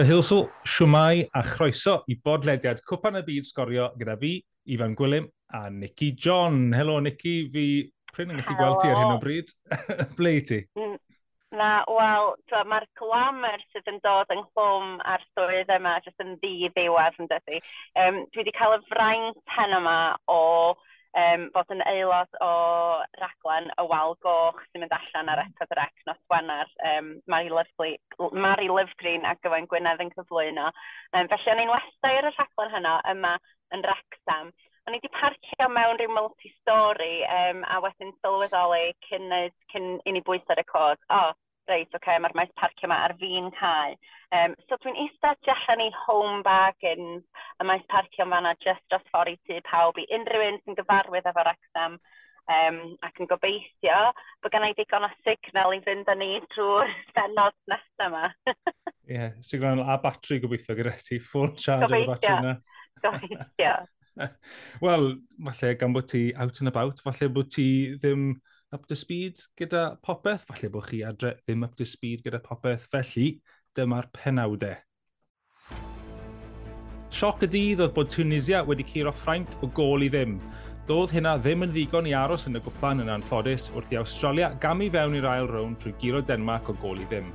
Y Hilsel, siwmai a chroeso i bodlediad Cwpan y Byd Sgorio gyda fi, Ifan Gwilym a Nicky John. Helo Nicky, fi pryn yn gallu gweld ti ar hyn o bryd. Ble i ti? Mm, na, wel, mae'r glamour sydd yn dod yn nghlwm a'r swydd yma jyst yn ddi ddiwedd yn dydy. Um, dwi wedi cael y fraint hen yma o um, fod yn aelod o raglen y wal goch sy'n mynd allan ar eto drec nos Gwener, Um, Mari, Lyfgri, Mari Lyfgrin a Gyfain Gwynedd yn cyflwyno. Um, felly o'n i'n westau ar y raglen hynna yma yn Wrexham. O'n i wedi parcio mewn rhyw multi-story um, a wedyn sylweddoli cyn, cyn i ni bwysau y cod. O, oh, reit, oce, okay, mae'r maes parcio yma ar fi'n cael. Um, so dwi'n eistedd tu allan i home bargains, y maes parcio yma fanna just dros ffordd i tu pawb i unrhyw un sy'n gyfarwydd efo'r exam um, ac yn gobeithio bod gennau i ddigon o signal i fynd â ni drwy'r benod nesaf yma. Ie, yeah, signal a batri gobeithio gyda ti, full charge o'r batri yna. Gobeithio. Wel, falle gan bod ti out and about, falle bod ti ddim up to speed gyda popeth, falle bod chi adre ddim up to speed gyda popeth, felly dyma'r penawdau. Sioc y dydd oedd bod Tunisia wedi curo Ffrainc o gol i ddim. Doedd hynna ddim yn ddigon i aros yn y gwplan yn anffodus wrth i Australia gamu fewn i'r ail rown trwy giro Denmark o gol i ddim.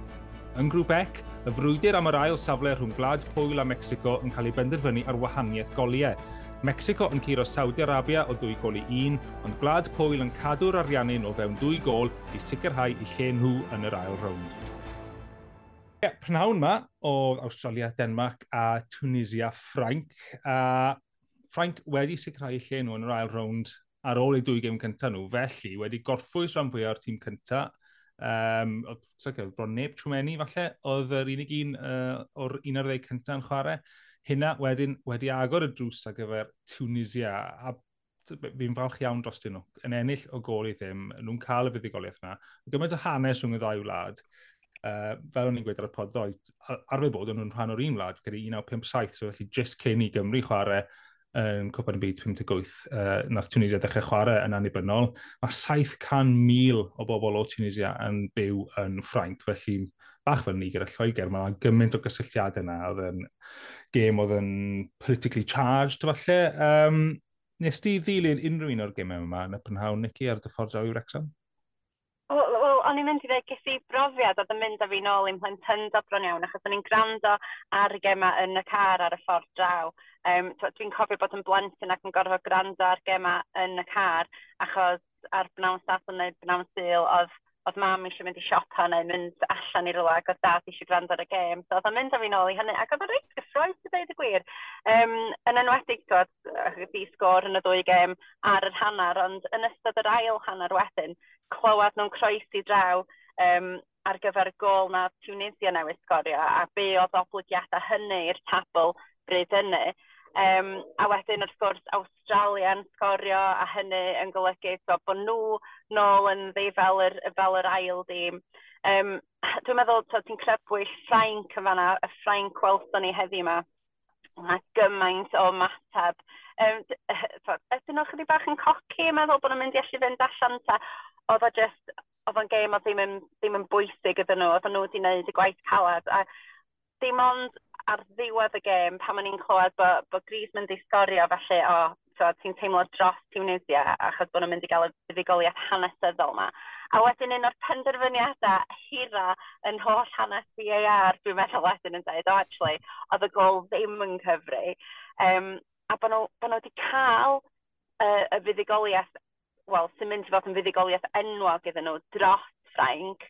Yn grŵp ec, y frwydr am yr ail safle rhwng Gwlad Pwyl a Mexico yn cael ei benderfynu ar wahaniaeth goliau, Mexico yn curo Saudi Arabia o dwy gol i un, ond Gwlad Pwyl yn cadw'r ariannu o fewn dwy gol i sicrhau i lle nhw yn yr ail rownd. Ie, prynhawn ma o Australia, Denmark a Tunisia, Ffrainc. A Ffrainc wedi sicrhau lle nhw yn yr ail rownd ar ôl eu dwy gêm cyntaf nhw, felly wedi gorffwys rhan fwyaf o'r tîm cyntaf. Um, oedd bron neb trwmeni falle, oedd yr unig un uh, o'r 11 cyntaf yn chwarae. Hynna wedyn wedi agor y drws ar gyfer Tunisia a fi'n falch iawn dros nhw. Yn ennill o gol i ddim, nhw'n cael y fuddigoliaeth yna. Gymaint o hanes rhwng y ddau wlad, uh, fel o'n i'n gweud ar y pod ddoe, arfer bod nhw'n rhan o'r un wlad, gyda 1957, so felly just cyn i Gymru chwarae yn Cwpan y Byd 58, uh, nath Tunisia dechrau chwarae yn annibynnol. Mae 700,000 o bobl o Tunisia yn byw yn Ffrainc, felly bach fel ni gyda Lloegr, mae'n gymaint o gysylltiadau yna, oedd yn gêm oedd yn politically charged, falle. Um, nes ti ddilyn unrhyw un o'r gymau yma yn y prynhawn, Nicky, ar dy ffordd draw i Wrexham? Wel, well, o'n i'n mynd i ddweud ges i brofiad oedd yn mynd â fi nôl i'n plentyndo bron iawn, achos o'n i'n gwrando ar y gema yn y car ar y ffordd draw. Um, Dwi'n cofio bod yn blentyn ac yn gorfod gwrando ar gema yn y car, achos ar bnawn sas yn neud bnawn syl, oedd oedd mam eisiau mynd i siopa neu mynd allan i rywle ac oedd dad eisiau gwrando ar y gêm. So oedd o'n mynd â fi nôl i hynny ac oedd o'n reit gyffroes i ddeud y gwir. Um, yn enwedig, dod, di sgôr yn y ddwy gêm ar yr hanner, ond yn ystod yr ail hanner wedyn, clywed nhw'n croesi draw um, ar gyfer y gol na Tunisia newydd sgorio a be oedd oblygiadau hynny i'r tabl bryd hynny. Um, a wedyn wrth gwrs Australia yn sgorio a hynny yn golygu so, bod nhw nôl yn ddi fel yr, fel yr ail dîm. Um, dwi'n meddwl so, ti'n crybwyll Ffrainc yn fanna, y Ffrainc welson ni heddi yma. Mae gymaint o mateb. Um, so, ydyn nhw chydig bach yn coci yn meddwl bod nhw'n mynd i allu fynd allan ta. Oedd o just, oedd o'n gêm oedd ddim yn, ddim yn bwysig ydyn nhw, oedd nhw wedi gwneud y gwaith calad. A, dim ond ar ddiwedd y gêm, pan o'n i'n clywed bod bo Griezmann di sgorio felly, o, so, ti'n teimlo dros Tunisia, achos bod nhw'n mynd i gael y buddigoliaeth hanesyddol yma. A wedyn un o'r penderfyniadau hira yn holl hanes VAR, dwi'n meddwl wedyn yn dweud, o, actually, oedd y gol ddim yn cyfru. Um, a bod nhw, bod nhw wedi cael uh, y fuddigoliaeth, wel, sy'n mynd i fod yn fuddigoliaeth enwog iddyn nhw dros Ffrainc.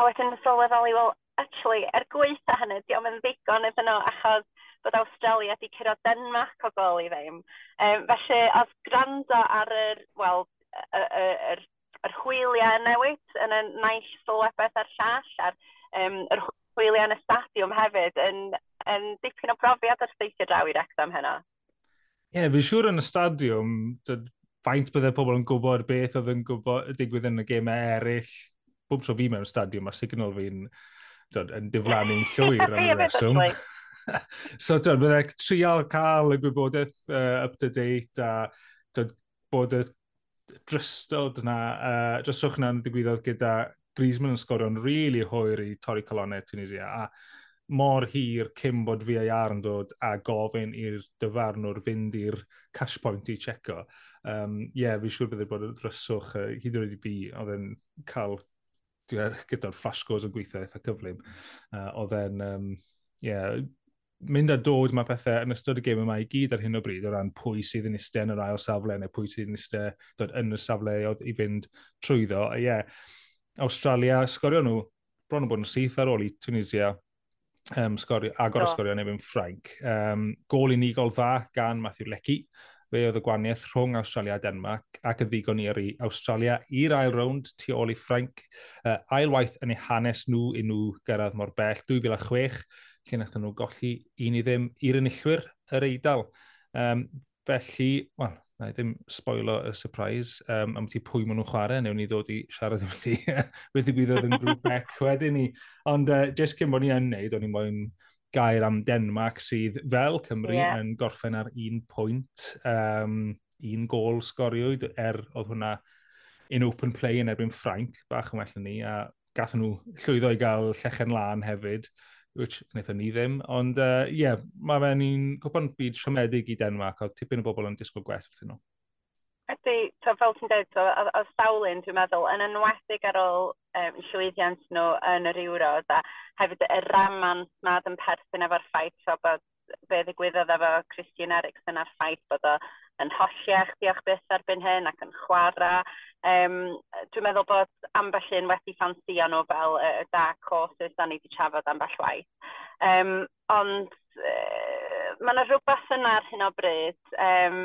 A wedyn yn sylweddoli, wel, actually, er gweitha hynny, diolch yn ddigon iddyn nhw, achos bod Australia wedi cyrra Denmark o gol i ddim. Um, felly, oedd gwrando ar yr, wel, yr, yr, hwyliau newid yn y naill sylwebeth ar llall, a'r um, yr hwyliau yn y stadiwm hefyd, yn, yn dipyn o brofiad ar steithio draw i'r exam hynna. Ie, yeah, fi'n siŵr yn y stadiwm, faint bydde pobl yn gwybod beth oedd yn gwybod digwydd yn y gemau eraill. Bob tro fi mewn stadiwm, mae signal fi'n yn diflannu'n llwyr am y reswm. so, dod, mae'n trial cael y gwybodaeth uh, up to date a dod, bod y drystod yna, uh, drystwch yna'n digwyddodd gyda Griezmann yn sgorio'n rili really hwyr i torri colonnau Tunisia a mor hir cyn bod VAR yn dod a gofyn i'r dyfarnwr fynd i'r cash point i checo. Ie, um, yeah, fi siŵr byddai bod y dryswch, uh, hyd yn oed i fi, oedd yn cael gyda'r ffasgos yn gweithio eitha cyflym. Uh, oedd e'n, um, yeah, mynd a dod mae pethau yn ystod y gêm yma i gyd ar hyn o bryd o ran pwy sydd yn eistedd yn yr ail safle neu pwy sydd yn eistedd dod yn y safle oedd i fynd trwyddo. A ie, yeah, Australia sgorio nhw bron o bod yn syth ar ôl i Tunisia um, sgorio, agor no. sgorio neu yn Ffrainc. Um, gol unigol dda gan Matthew Lecky fe oedd y gwaniaeth rhwng Australia a Denmark ac y ddigon i ar Australia i'r ail rownd tu ôl i Ffrainc. Uh, ailwaith yn eu hanes nhw i nhw gyrraedd mor bell 2006, lle nath nhw golli un i ddim i'r enillwyr yr eidl. Um, felly, wel, na i ddim spoilo y surprise, um, am ti pwy maen nhw'n chwarae, newn ni ddod i siarad am ti, beth i bydd oedd yn grŵp bec wedyn ni. Ond uh, jyst cyn bod ni yn neud, o'n i'n moyn gair am Denmark sydd fel Cymru yeah. yn gorffen ar un pwynt, um, un gol sgoriwyd er oedd hwnna in open play yn erbyn Ffrainc, bach yn well ni, a gathen nhw llwyddo i gael llechen lan hefyd, which wnaethon ni ddim, ond ie, uh, yeah, mae fe'n un cwpan byd siomedig i Denmark, oedd tipyn o bobl yn disgwyl gwell wrthyn nhw. Ydy, so fel ti'n dweud, oedd so, sawlin, dwi'n meddwl, yn enwedig ar ôl um, llwyddiant nhw yn yr Euros a hefyd y raman nad yn perthyn efo'r ffaith o bod be ddigwyddodd efo Christian Eriksen a'r ffaith bod o yn holliach diolch byth erbyn hyn ac yn chwarae. Um, dwi'n meddwl bod ambell un wedi ffansio nhw fel y uh, dark horses da ni wedi trafod ambell waith. Um, ond uh, mae yna rhywbeth yna ar hyn o bryd um,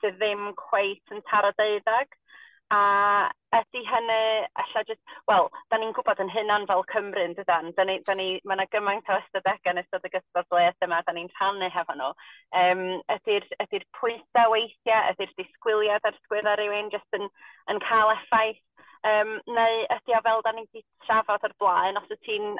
sydd ddim cweit yn taro deuddag a ydy hynny, alla jyst, wel, da ni'n gwybod yn hynna'n fel Cymru, yn dydan, da ni, da ni, mae yna gymaint o ystadegau yn ystod y gysgod leis yma, da ni'n rhannu hefo nhw. Um, ydy'r ydy pwysau weithiau, ydy'r disgwyliad ar sgwydd ar rywun, jyst yn, yn cael effaith, um, neu ydy o fel da ni wedi trafod o'r blaen, os wyt ti'n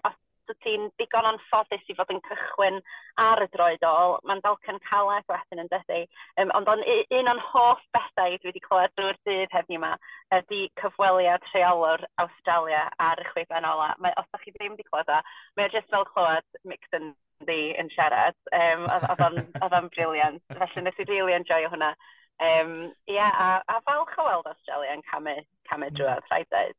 so ti'n digon anffodus i fod yn cychwyn ar y droedol, mae'n dalcan caled wedyn yn dydy. Um, ond on, un o'n hoff bethau dwi wedi clywed drwy'r dydd heddiw yma ydy cyfweliad rheolwr Australia ar y chwifen ola. Mae, os ydych chi ddim wedi clywed o, mae'n jyst fel clywed Mixon di yn siarad. Um, Oedd o'n briliant. Felly nes i really enjoy hwnna. Um, yeah, a, a falch o weld Australia yn camu, camu drwy'r rhaid dweud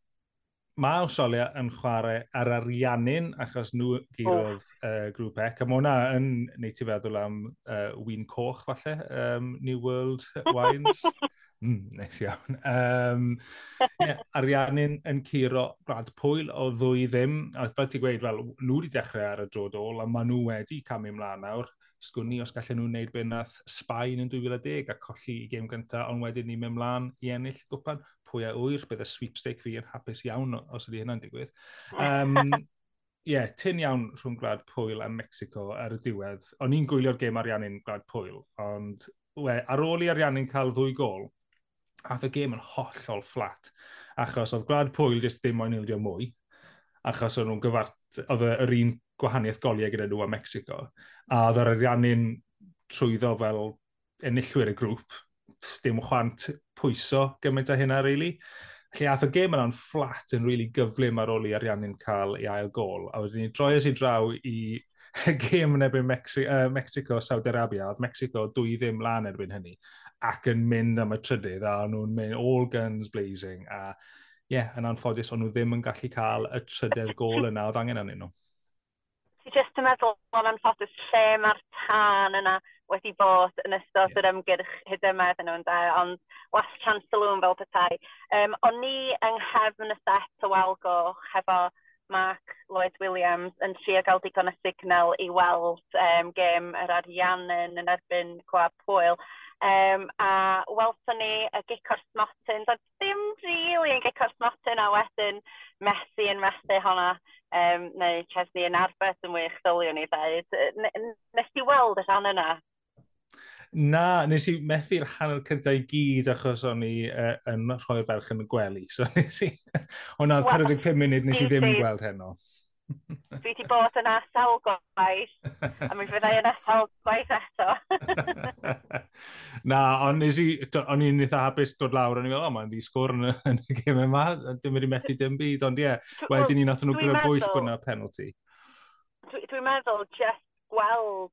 mae Australia yn chwarae ar ariannin achos nhw gyrodd oh. uh, grŵp E. mae hwnna yn neud ti feddwl am uh, Wyn Coch falle, um, New World Wines. mm, nes iawn. Um, yeah, ariannin yn curo gwlad pwyl o ddwy ddim. A fel ti'n gweud, fel, nhw wedi dechrau ar y drodol a maen nhw wedi camu ymlaen nawr sgwni os gallen nhw wneud beth nath Sbaen yn 2010 a colli i gêm gyntaf, ond wedyn ni mewn mlaen i ennill gwpan, pwy a wyr, bydd y sweepstake fi yn hapus iawn os ydy hynna'n digwydd. Um, Ie, yeah, tyn iawn rhwng Gwlad Pwyl a Mexico ar y diwedd. O'n i'n gwylio'r gêm ariannu'n Gwlad Pwyl, ond we, ar ôl i ariannu'n cael ddwy gol, ath y gêm yn hollol fflat, achos oedd Gwlad Pwyl jyst ddim o'n ildio mwy, achos oedd nhw'n gyfart, oedd yr un gwahaniaeth goliau gyda nhw a Mexico. A oedd yr ariannu'n trwyddo fel enillwyr y grŵp, dim chwant pwyso gymaint â hynna, really. Lle ath y gêm yna'n fflat yn really gyflym ar ôl i ariannu'n cael ei ail gol. A wedyn ni droes i draw i gêm yn ebyn Mexi uh, Mexico, Saudi Arabia, oedd Mexico dwy ddim lan erbyn hynny, ac yn mynd am y trydydd, a nhw'n mynd all guns blazing, a ie, yeah, yn anffodus, ond nhw ddim yn gallu cael y trydydd gol yna oedd angen arnyn nhw ti jyst yn meddwl, wel, anffodus, lle mae'r tân yna wedi bod yn ystod yeah. yr ymgyrch hyd yma iddyn nhw'n da, ond was Chancellor fel petai. Um, o'n ni yng nghefn y set o Walgoch hefo Mark Lloyd Williams yn trio gael digon y signal i weld um, gêm yr Ariannin yn erbyn Gwab Pwyl. Um, a welson ni y Gicor Smotyn, so ddim rili really yn Gicor Smotyn a wedyn Messi yn methu honna, um, neu Chesney yn arbeth yn wych ddylion ni ddweud. Nes ti weld y rhan yna? Na, nes i methu'r hanner cyntaf i gyd achos o'n i uh, yn rhoi'r ferch yn y gwely. So nes i, ond oedd 45 munud nes i ddim yn gweld heno. Fi wedi bod yna sawl gwaith, a mi fyddai yna sawl gwaith eto. Na, ond nes i, o'n i'n eitha hapus dod lawr, o'n i'n meddwl, o, mae'n ddisgwr yn, yn y gym yma, dim wedi methu dim byd, ond ie, yeah, wedyn ni'n nath nhw gyda bwyll bod yna penalty. Dwi'n dwi meddwl just gweld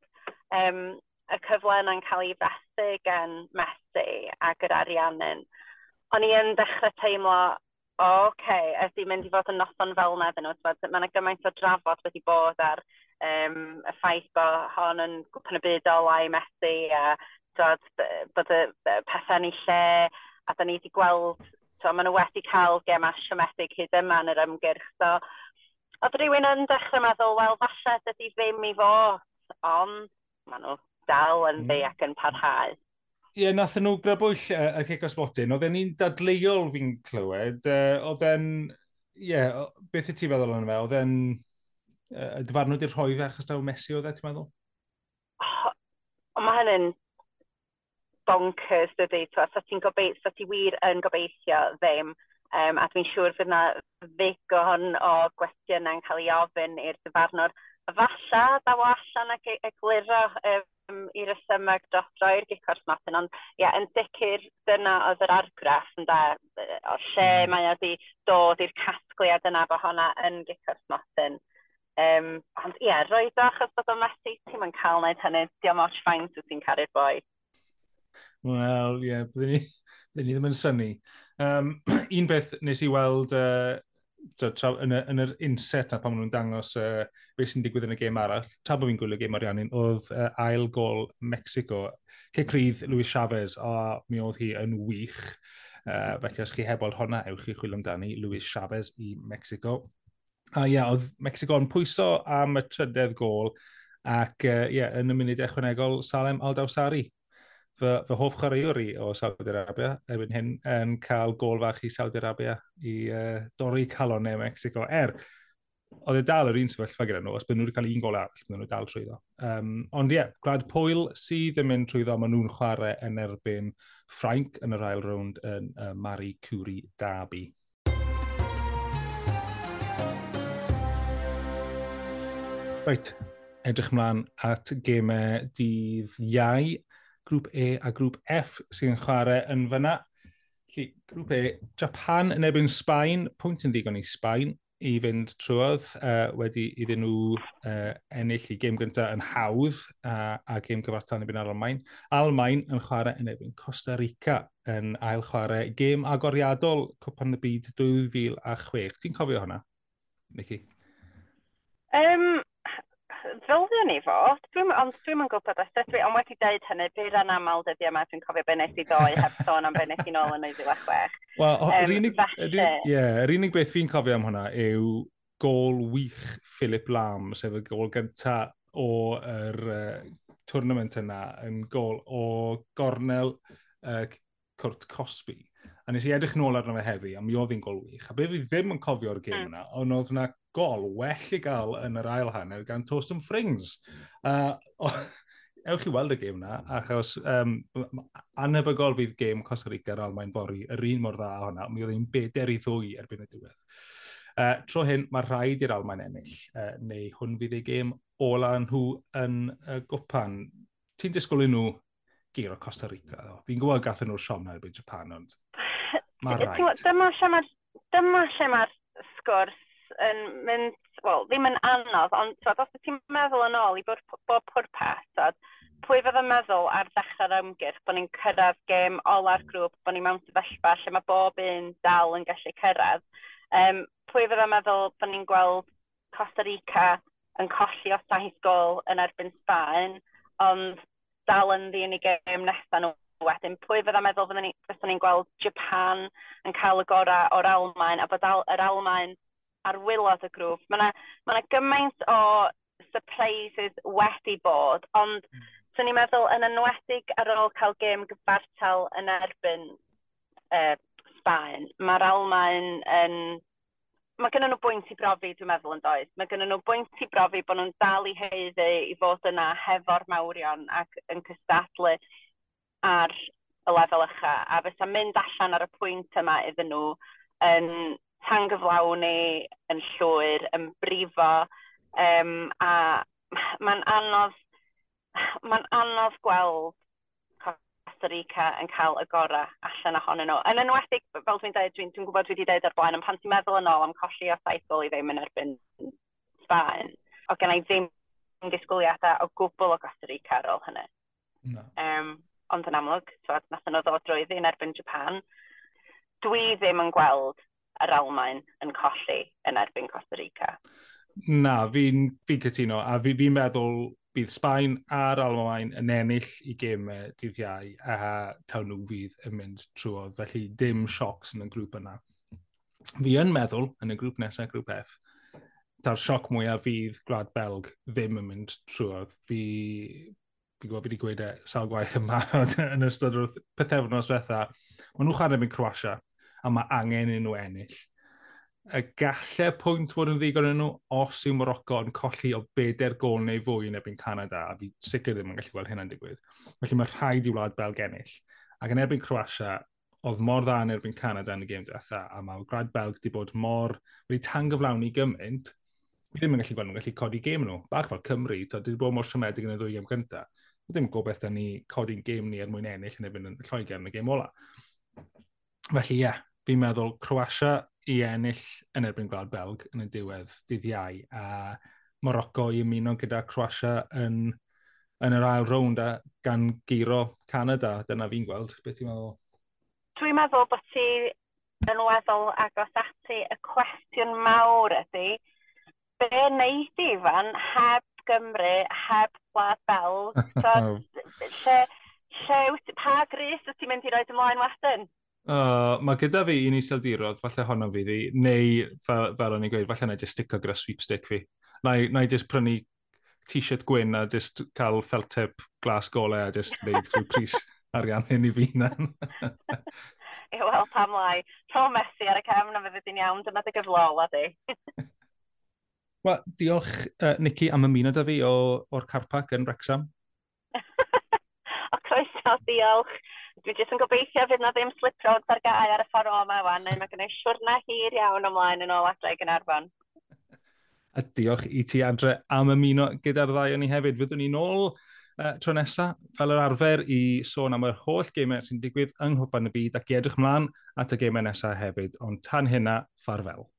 um, y cyfle yna'n cael ei fethu gen Messi ac yr ariannin, o'n i yn dechrau teimlo, o, oh, okay, ydy mynd i fod yn noson fel yna ddyn nhw, mae yna gymaint o drafod wedi bod ar um, y ffaith bod hon yn gwpan y byd olau Messi a dod, bod y pethau ni lle, a da ni wedi gweld, so, maen nhw wedi cael gem asiomedig hyd yma yn yr ymgyrch. So, oedd rhywun yn dechrau meddwl, wel, falle dydy ddim i fod, ond maen nhw dal yn mm. dde ac yn parhau. Ie, yeah, nath nhw grabwyll y cic cec osbotyn. Oedden ni'n dadleuol fi'n clywed. Uh, oedden, ie, yeah, beth y ti feddwl yn fe? Oedden, uh, dyfarnwyd i'r rhoi fe achos daw Messi oedd e, ti'n meddwl? Oh, mae hynny'n bonkers dydy, twa, so ti'n gobeithio, so ti wir yn gobeithio ddim, um, a dwi'n siŵr fydd yna ddigon o gwestiynau'n cael ei ofyn i'r dyfarnwr. Falla, daw allan ac e- egluro um, i resymau dodro i'r gicors matyn, ond ia, yn sicr dyna oedd yr argraff ynda, o lle hmm. mae o wedi dod i'r casgliad yna bo hwnna yn gicors matyn. Um, ond ie, roedd o achos bod o methu, ti'n cael wneud hynny, diolch faint wyt ti'n caru'r boi. Wel, ie, yeah, byddwn ni, ni ddim yn syni. Um, un beth nes i weld uh, so, tra, yn, y, yn yr inset na pan nhw'n dangos uh, beth sy'n digwydd yn y gêm arall, tra bod fi'n gwylio gêm ariannin, oedd uh, ail gol Mexico. Cecrydd Luis Chavez, a mi oedd hi yn wych. Uh, felly os chi hebol hwnna, ewch chi chwilio amdani Luis Chavez i Mexico. A ie, yeah, oedd Mexico yn pwyso am y trydedd gol ac uh, yeah, yn y munud ychwanegol Salem Aldawsari fy, fy hoff chwaraewr i o Saudi Arabia, erbyn hyn, yn cael gol fach i Saudi Arabia i uh, dorri calonau e Mexico. Er, oedd e dal yr un sefyllfa gyda nhw, os byd nhw wedi cael un gol arall, byd nhw dal trwyddo. Um, ond ie, yeah, gwlad Pwyl sydd yn mynd trwyddo, maen nhw'n chwarae yn erbyn Frank yn yr ail rownd yn uh, Mari Cwri Derby. Reit, edrych mlaen at gemau dydd iau grŵp E a grŵp F sy'n chwarae yn fyna. Lly, grŵp E, Japan yn ebyn Sbaen, pwynt yn ddigon i Sbaen i fynd trwodd, uh, wedi iddyn nhw uh, ennill i gêm gyntaf yn hawdd uh, a gêm gyfartal yn ebyn Almain. Almain yn chwarae yn ebyn Costa Rica yn ail chwarae gêm agoriadol Cwpan y Byd 2006. Ti'n cofio hwnna, Nicky? Um, ddyliwn ni fod, dwi'm, ond dwi'n yn gwybod os dwi, ond wedi dweud hynny, bydd yn aml dyddi yma, dwi'n cofio be nes i ddoe heb sôn am be nes i nôl yn ei ddiwedd chwech. Wel, yr unig, yeah, unig beth fi'n cofio am hwnna yw gol wych Philip Lam, sef y gol gynta o'r uh, tournament yna, yn gol o gornel uh, Cwrt Cosby. A nes i edrych nôl arno fe heddi, a mi oedd hi'n gol wych. A be fi ddim yn cofio'r gêm hmm. yna, ond oedd yna gol well i gael yn yr ail hanner gan Torsten Frings. Uh, ewch i weld y gêm yna, achos um, anebygol bydd gêm Costa Rica ar Almain Fori, yr un mor dda hwnna, mi oedd hi'n beder i ddwy erbyn y diwedd. Uh, tro hyn, mae rhaid i'r Almain ennill, uh, neu hwn fydd ei gêm ola nhw yn uh, gwpan. Ti'n disgwyl nhw gyr o Costa Rica, ddo? Fi'n gwybod gath nhw'r siom na erbyn Japan, ond mae rhaid. Dyma lle mae'r dyma lle mae'r sgwrs yn mynd, wel, ddim yn anodd, ond twad, os ti'n meddwl yn ôl i bob, bob pwrpas, twad, pwy fydd yn meddwl ar ddechrau'r ymgyrch bod ni'n cyrraedd gêm ola'r grŵp, bod ni mewn sefyllfa lle mae bob un dal yn gallu cyrraedd. Um, pwy fydd yn meddwl bod ni'n gweld Costa Rica yn colli o saith gol yn erbyn Sbaen, ond dal yn ddyn i gêm nesaf nhw wedyn, pwy fydda meddwl fydden ni, fydden ni'n gweld Japan yn cael y gorau o'r Almain, a bod al, yr Almain ar wylod y grŵp. Mae yna ma, gymaint o surprises wedi bod, ond mm. so ni'n meddwl yn enwedig ar ôl cael gêm gyfartal yn erbyn uh, Sbaen, mae'r Almain yn... Mae gennym nhw bwynt i brofi, dwi'n meddwl, yn does. Mae gennym nhw bwynt i brofi bod nhw'n dal i heiddi i fod yna hefo'r mawrion ac yn cystadlu ar y lefel ycha, a fysa mynd allan ar y pwynt yma iddyn nhw yn tangyflawni, yn llwyr, yn brifo, um, a mae'n anodd, mae'n anodd gweld Costa Rica yn cael y gorau allan ohonyn nhw. Yn enwedig, fel dwi'n dweud, dwi'n dwi gwybod dwi wedi dweud ar blaen, ond pan ti'n meddwl yn ôl am colli o saithol i ddim yn erbyn Sbaen, o gen i ddim disgwyliadau o gwbl o Costa Rica ar ôl hynny. No. Um, ond yn amlwg, twad, nath nhw ddod drwyddi yn erbyn Japan. Dwi ddim yn gweld yr Almain yn colli yn erbyn Costa Rica. Na, fi'n fi cytuno, a fi'n fi meddwl bydd Sbaen a'r Almain yn ennill i gemau dydd iau, a tawn nhw fydd yn mynd trwodd, felly dim siocs yn y grŵp yna. Fi yn meddwl, yn y grŵp nesaf, grŵp F, ta'r sioc mwyaf fydd Gwlad Belg ddim yn mynd trwodd. Fi, fi'n gwybod beth i gweud e, sawl gwaith yma yn ystod o'r pethefnos fetha, maen nhw'n chwarae mewn Croatia, a mae angen i nhw ennill. Y gallai pwynt fod yn ddigon yn nhw os yw Morocco yn colli o bedair gol neu fwy yn ebyn Canada, a fi sicr ddim yn gallu gweld hynna'n digwydd. Felly mae rhaid i wlad Belg ennill. Ac yn erbyn Croatia, oedd mor dda yn erbyn Canada yn y gêm diwetha, a mae Gwlad Belg wedi bod mor wedi tangyflawni gymaint, fi ddim yn gallu gweld nhw'n gallu codi gêm nhw. Bach fel Cymru, to wedi bod mor siomedig yn y ddwy gym gyntaf ddim gobeith da ni codi'n gêm ni er mwyn ennill yn ebyn yn Lloegr yn y gêm ola. Felly ie, yeah, fi'n meddwl Croatia i ennill yn erbyn Gwlad Belg yn y diwedd dydd iau, a Morocco i ymuno gyda Croatia yn, yn yr ail rownd a gan giro Canada, dyna fi'n gweld, beth ti'n meddwl? Dwi'n meddwl bod ti yn weddol agos ati y cwestiwn mawr ydy, be wneud i fan heb Gymru, heb gwlad Belg. So, lle, lle, pa gris wyt ti'n mynd i roed ymlaen wedyn? Uh, mae gyda fi un iseldirod, falle honno fi ddi, neu fel, fel o'n i'n gweud, falle na i just stick o gyda sweepstick fi. Na i just prynu t-shirt gwyn a just cael feltep glas gole a just neud rhyw pris arian hyn i fi na. Ie, Wel, pam lai. Tro Messi ar y cefn a fydd e yn iawn, dyma dy gyflol a di. Wel, diolch, uh, Nicky, am ymuno da fi o'r carpac yn Wrexham. o croeso, diolch. Dwi jyst yn gobeithio fydd na ddim slip road ar gael ar y ffordd o yma wan, neu mae gen i siwrna hir iawn ymlaen yn ôl adre i Gynarfon. A diolch i ti adre am ymuno gyda'r ddau o'n i hefyd. Fyddwn ni'n ôl uh, tro nesaf fel yr arfer i sôn am yr holl gemau sy'n digwydd yng Nghwpan y Byd ac i edrych mlaen at y gemau nesaf hefyd. Ond tan hynna, ffarfel.